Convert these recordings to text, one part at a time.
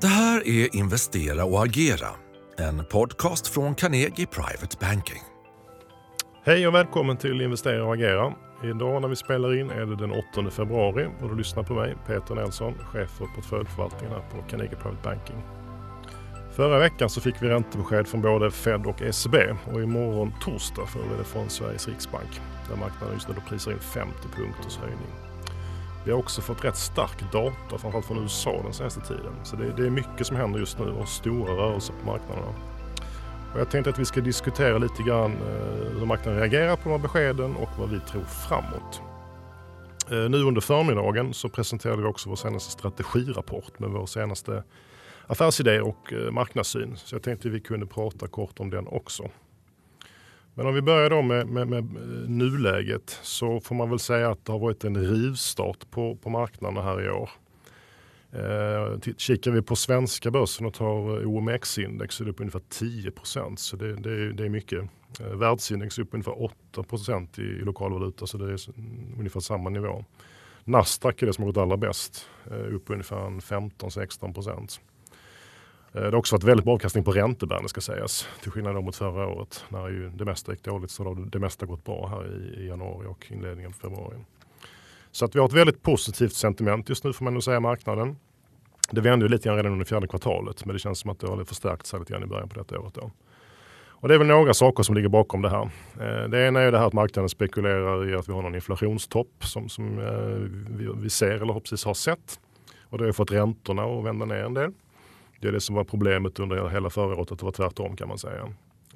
Det här är Investera och agera, en podcast från Carnegie Private Banking. Hej och välkommen till Investera och agera. Idag när vi spelar in är det den 8 februari och du lyssnar på mig, Peter Nelson, chef för portföljförvaltningen här på Carnegie Private Banking. Förra veckan så fick vi räntebesked från både Fed och SEB och imorgon torsdag får vi det från Sveriges Riksbank där marknaden just nu prisar in 50 punkters höjning. Vi har också fått rätt stark data, framförallt från USA den senaste tiden. Så det, det är mycket som händer just nu och stora rörelser på marknaderna. Och jag tänkte att vi ska diskutera lite grann eh, hur marknaden reagerar på de här beskeden och vad vi tror framåt. Eh, nu under förmiddagen så presenterade vi också vår senaste strategirapport med vår senaste affärsidé och eh, marknadssyn. Så jag tänkte att vi kunde prata kort om den också. Men om vi börjar då med, med, med, eh, nuläget så får man väl säga att det har varit en rivstart på, på marknaderna här i år. Eh, kikar vi på svenska börsen och tar eh, OMX-index så är det upp ungefär 10 så det, det, det, är mycket. Eh, världsindex är upp ungefär 8 i, i lokalvaluta så det är ungefär samma nivå. Nasdaq är det som har gått allra bäst, eh, upp ungefär 15-16 Eh, Eh, det har också varit väldigt bra avkastning på räntebärande ska sägas. Till skillnad mot förra året när ju det mesta gick dåligt så har det mesta gått bra här i, i januari och inledningen på februari. Så att vi har ett väldigt positivt sentiment just nu får man nog säga marknaden. Det vände ju lite grann redan under fjärde kvartalet men det känns som att det har förstärkt sig lite grann i början på detta året. Då. Och det är väl några saker som ligger bakom det här. Eh, det ena är det här att marknaden spekulerar i att vi har någon inflationstopp som, som eh, vi ser eller precis har sett. Och det har fått räntorna att vända ner en del. Det är det som var problemet under hela förra året, att det var tvärtom kan man säga.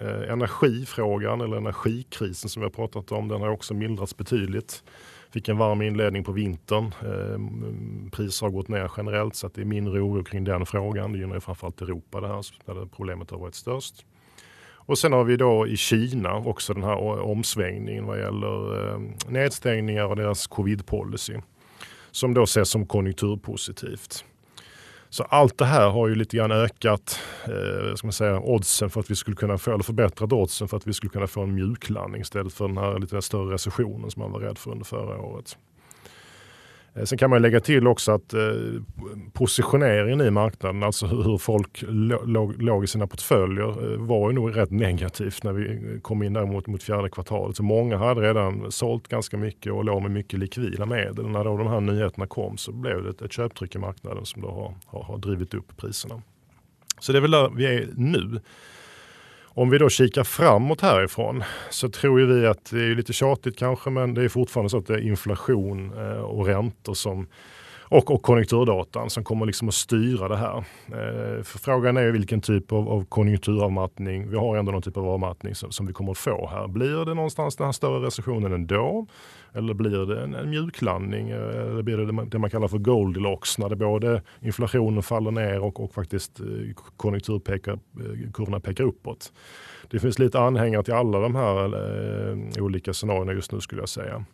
Eh, energifrågan eller energikrisen som vi har pratat om, den har också mildrats betydligt. Fick en varm inledning på vintern. Eh, priser har gått ner generellt så att det är mindre oro kring den frågan. Det gynnar ju framförallt Europa det här, där problemet har varit störst. Och sen har vi då i Kina också den här omsvängningen vad gäller eh, nedstängningar och deras covid-policy. Som då ses som konjunkturpositivt. Så allt det här har ju lite grann ökat eh, ska man säga, oddsen för att vi skulle kunna få, eller förbättrat oddsen för att vi skulle kunna få en mjuklandning istället för den här lite större recessionen som man var rädd för under förra året. Eh, sen kan man lägga till också att eh, positioneringen i marknaden, alltså hur, folk låg, i sina portföljer, eh, var ju nog rätt negativt när vi eh, kom in där mot, mot fjärde kvartalet. Så många hade redan sålt ganska mycket och låg med mycket likvida medel. När då de här nyheterna kom så blev det ett, ett köptryck i marknaden som då har, har, har drivit upp priserna. Så det är väl där vi är nu. Om vi då kikar framåt härifrån så tror ju vi att det är lite tjatigt kanske men det är fortfarande så att det är inflation eh, och räntor som och, och konjunkturdatan som kommer liksom att styra det här. Eh, för frågan är vilken typ av, av konjunkturavmattning, vi har ändå någon typ av avmattning som, som, vi kommer att få här. Blir det någonstans den här större recessionen ändå? Eller blir det en, en mjuklandning? Eller blir det det man kallar för Goldilocks när det både inflationen faller ner och, och faktiskt eh, konjunkturkurvorna eh, pekar uppåt? Det finns lite anhängare till alla de här eh, olika scenarierna just nu skulle jag säga.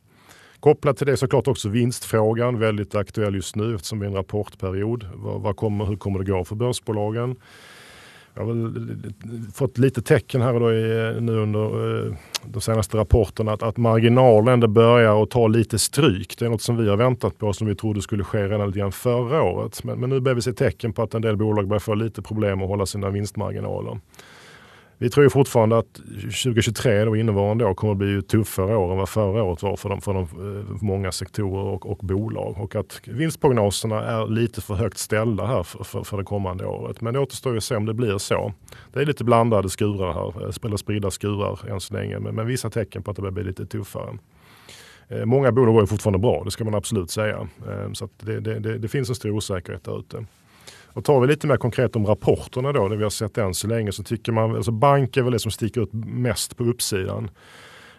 Kopplat till det såklart också vinstfrågan, väldigt aktuell just nu eftersom vi är en rapportperiod. Vad, vad kommer, hur kommer det gå för börsbolagen? Jag har väl fått lite tecken här då i, nu under eh, de senaste rapporterna att, att marginalen ändå börjar att ta lite stryk. Det är något som vi har väntat på som vi trodde skulle ske redan lite grann förra året. Men, men nu börjar vi se tecken på att en del bolag börjar få lite problem att hålla sina vinstmarginaler. Vi tror fortfarande att 2023, då innevarande år, kommer att bli tuffare år än vad förra året var för, de, för, de, för många sektorer och, och, bolag. Och att vinstprognoserna är lite för högt ställda här för, för, för det kommande året. Men det återstår att se om det blir så. Det är lite blandade skurar här, eh, eller spridda skurar än så länge. Men, men vissa tecken på att det börjar bli lite tuffare. Eh, många bolag går fortfarande bra, det ska man absolut säga. Så det, det, det, det finns en stor osäkerhet där ute. Och tar vi lite mer konkret om rapporterna då, det vi har sett än så länge, så tycker man, alltså bank är väl det som sticker ut mest på uppsidan.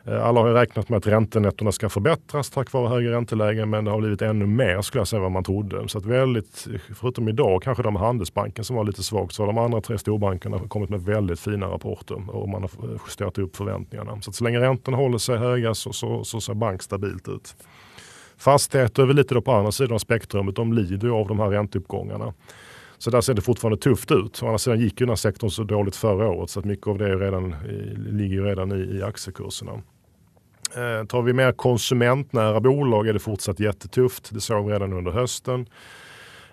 Eh, alla har ju räknat med att räntenettorna ska förbättras tack vare högre räntelägen men det har blivit ännu mer skulle jag säga vad man trodde. Så att väldigt, förutom idag kanske de Handelsbanken som var lite svagt så har de andra tre storbankerna kommit med väldigt fina rapporter och man har justerat upp förväntningarna. Så att så länge räntorna håller sig höga så, så, så ser bank stabilt ut. Fastigheter är väl lite då på andra sidan av spektrumet, de lider ju av de här ränteuppgångarna. Så där ser det fortfarande tufft ut. Å andra sidan gick ju den här sektorn så dåligt förra året så att mycket av det redan, ligger redan i, i aktiekurserna. Eh, tar vi mer konsumentnära bolag är det fortsatt jättetufft. Det såg vi redan under hösten.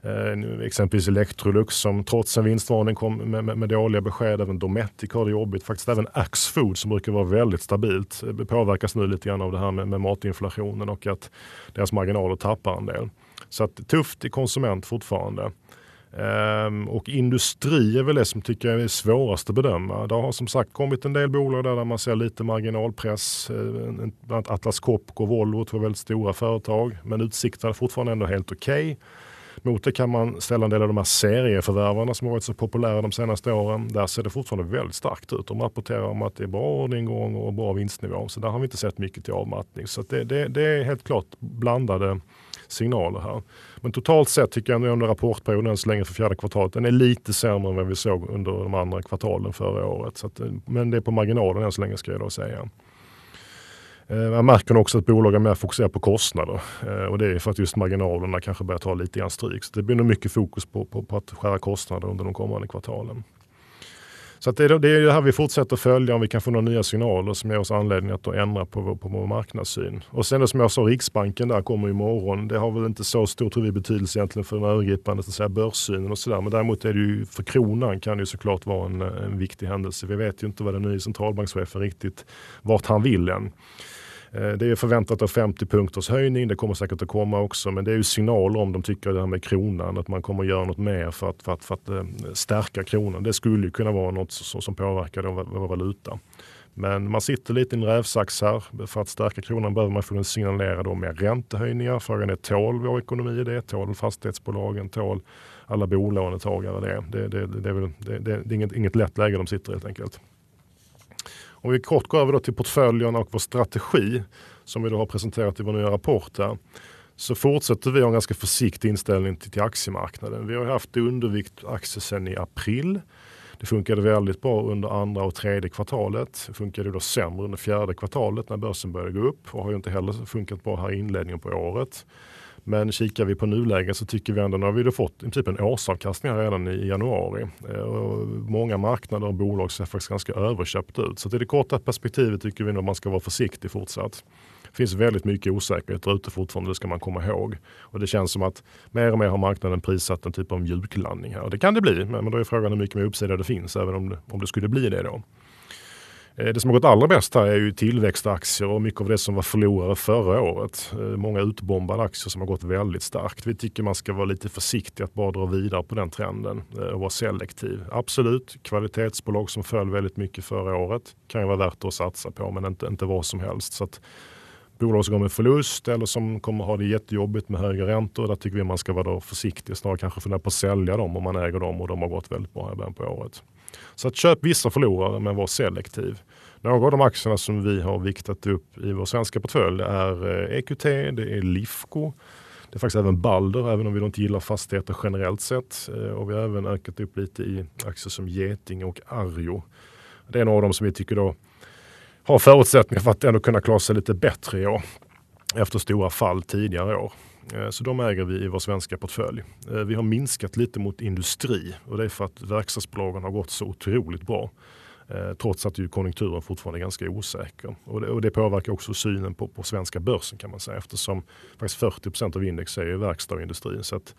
Eh, exempelvis Electrolux som trots en vinstvarning kom med, med, med dåliga besked. Även Dometic har det jobbigt. Faktiskt även Axfood som brukar vara väldigt stabilt eh, påverkas nu lite grann av det här med, med matinflationen och att deras marginaler tappar en del. Så att tufft i konsument fortfarande. Ehm, och industri är väl det som tycker jag är svårast att bedöma. Det har som sagt kommit en del bolag där, där man ser lite marginalpress. Ehm, bland annat Atlas Copco och Volvo, två väldigt stora företag. Men utsikterna är fortfarande ändå helt okej. Okay. Mot det kan man ställa en del av de här serieförvärvarna som har varit så populära de senaste åren. Där ser det fortfarande väldigt starkt ut. De rapporterar om att det är bra orderingång och bra vinstnivå. Så där har vi inte sett mycket till avmattning. Så det, det, det är helt klart blandade signaler här. Men totalt sett tycker jag ändå rapportperioden än så länge för fjärde kvartalet den är lite sämre än vad vi såg under de andra kvartalen förra året. Så att, eh, men det är på marginalen än så länge ska jag då säga. Eh, Man märker också att bolagen mer fokuserar på kostnader eh, och det är för att just marginalerna kanske börjar ta lite grann stryk. Så det blir nog mycket fokus på, på, på att skära kostnader under de kommande kvartalen. Så det, är, det är det här vi fortsätter följa om vi kan få några nya signaler som ger oss anledning att ändra på vår, på vår marknadssyn. Och sen som jag sa, Riksbanken där kommer imorgon. Det har väl inte så stor tror vi, betydelse egentligen för den övergripande så börssynen och sådär. Men däremot är det ju för kronan kan det ju såklart vara en, en viktig händelse. Vi vet ju inte vad den nya centralbankschefen riktigt, vart han vill än. Eh, det är förväntat av 50 punkters höjning. Det kommer säkert att komma också. Men det är ju signaler om de tycker det här med kronan. Att man kommer att göra något mer för att, för att, för att eh, stärka kronan. Det skulle ju kunna vara något som, påverkar vår valuta. Men man sitter lite i en rävsax här. För att stärka kronan behöver man få signalera då mer räntehöjningar. Frågan är tål vår ekonomi det? Tål fastighetsbolagen? Tål alla bolånetagare det? Det, det, det, är, väl, det, det är inget, inget lätt läge de sitter i helt enkelt. Om vi kort går över till portföljen och vår strategi som vi då har presenterat i vår nya rapport här så fortsätter vi ha en ganska försiktig inställning till, till aktiemarknaden. Vi har haft undervikt aktier sedan i april. Det funkade väldigt bra under andra och tredje kvartalet. Det funkade då sämre under fjärde kvartalet när börsen började gå upp och har ju inte heller funkat bra här i inledningen på året. Men kikar vi på nuläget så tycker vi ändå, nu har vi fått i princip typ en årsavkastning redan i januari. Eh, och många marknader och bolag ser faktiskt ganska överköpt ut. Så i det korta perspektivet tycker vi nog man ska vara försiktig fortsatt. Det finns väldigt mycket osäkerhet ute fortfarande, det ska man komma ihåg. Och det känns som att mer och mer har marknaden prissatt en typ av mjuklandning här. Och det kan det bli, men då är frågan hur mycket mer uppsida det finns, även om det, om det skulle bli det då. Eh, det som har gått allra bäst här är ju tillväxtaktier och mycket av det som var förlorare förra året. Eh, många utbombade aktier som har gått väldigt starkt. Vi tycker man ska vara lite försiktig att bara dra vidare på den trenden eh, och vara selektiv. Absolut, kvalitetsbolag som föll väldigt mycket förra året kan ju vara värt att satsa på men inte, inte vad som helst. Så att bolag som går med förlust eller som kommer ha det jättejobbigt med höga räntor. Där tycker vi man ska vara försiktig. Snarare kanske fundera på att sälja dem om man äger dem och de har gått väldigt bra i början på året. Så att köp vissa förlorare men var selektiv. Några av de aktierna som vi har viktat upp i vår svenska portfölj är eh, EQT, det är Lifco, det är faktiskt även Balder, även om vi inte gillar fastigheter generellt sett. Eh, och vi har även ökat upp lite i aktier som Geting och Arjo. Det är några av dem som vi tycker då har förutsättningar för att ändå kunna klara sig lite bättre i år. Efter stora fall tidigare år. Eh, så de äger vi i vår svenska portfölj. Eh, vi har minskat lite mot industri och det är för att verkstadsbolagen har gått så otroligt bra. Eh, trots att ju konjunkturen fortfarande är ganska osäker. Och det, och det påverkar också synen på, på svenska börsen kan man säga eftersom faktiskt 40 procent av index är verkstad och industri. Så att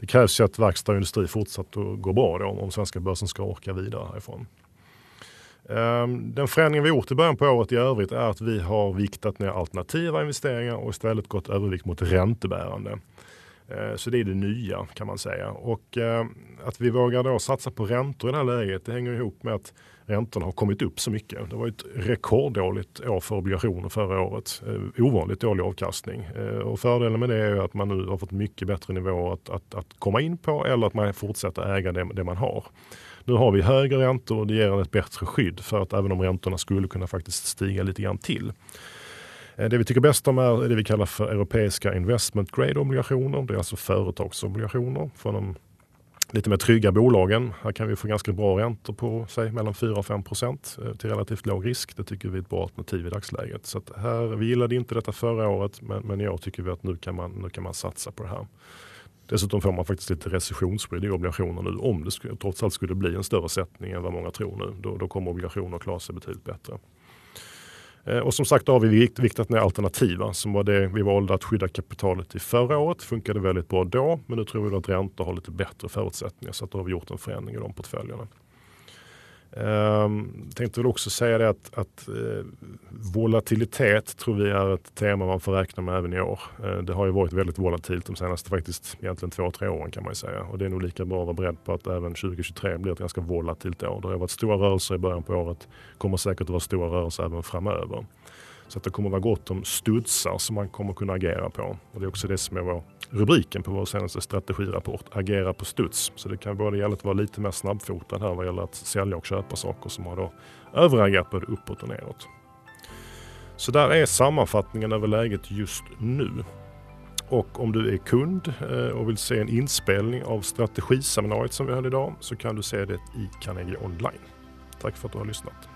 det krävs ju att verkstad och industri fortsatt går bra då, om svenska börsen ska orka vidare härifrån. Ehm, den förändringen vi gjort i början på året i övrigt är att vi har viktat ner alternativa investeringar och istället gått övervikt mot räntebärande. Eh, så det är det nya kan man säga. Och eh, att vi vågar då satsa på räntor i det här läget det hänger ihop med att räntorna har kommit upp så mycket. Det var ett rekorddåligt år för obligationer förra året. Eh, ovanligt dålig avkastning. Och fördelen med det är att man nu har fått mycket bättre nivåer att, att, att komma in på eller att man fortsätter äga det, det man har. Nu har vi högre räntor och det ger ett bättre skydd för att även om räntorna skulle kunna faktiskt stiga lite grann till. Eh, det vi tycker bäst om är det vi kallar för europeiska investment grade obligationer. Det är alltså företagsobligationer från de lite mer trygga bolagen. Här kan vi få ganska bra räntor på sig mellan 4 och 5 procent eh, till relativt låg risk. Det tycker vi är ett bra alternativ i dagsläget. Så här, vi gillade inte detta förra året men, men i år tycker vi att nu kan, man, nu kan man satsa på det här. Dessutom får man faktiskt lite recessionsskydd i obligationer nu om det skulle, trots allt skulle bli en större sättning än vad många tror nu. Då, då kommer obligationer att klara sig betydligt bättre. Eh, och som sagt har vi viktat ner alternativa som var det vi valde att skydda kapitalet i förra året. Funkade väldigt bra då men nu tror vi att räntor har lite bättre förutsättningar så att då har vi gjort en förändring i de portföljerna. Um, tänkte väl också säga det att, att eh, volatilitet tror vi är ett tema man får räkna med även i år. Eh, det har ju varit väldigt volatilt de senaste faktiskt egentligen två, tre åren kan man ju säga. Och det är nog lika bra att vara beredd på att även 2023 blir ett ganska volatilt år. Det har varit stora rörelser i början på året. kommer säkert att vara stora rörelser även framöver. Så att det kommer vara gott om studsar som man kommer kunna agera på. Och det är också det som är vår rubriken på vår senaste strategirapport. Agera på studs. Så det kan både gälla att vara lite mer snabbfotad här vad gäller att sälja och köpa saker som har då överagerat både uppåt och neråt. Så där är sammanfattningen över läget just nu. Och om du är kund eh, och vill se en inspelning av strategiseminariet som vi hade idag så kan du se det i Carnegie online. Tack för att du har lyssnat.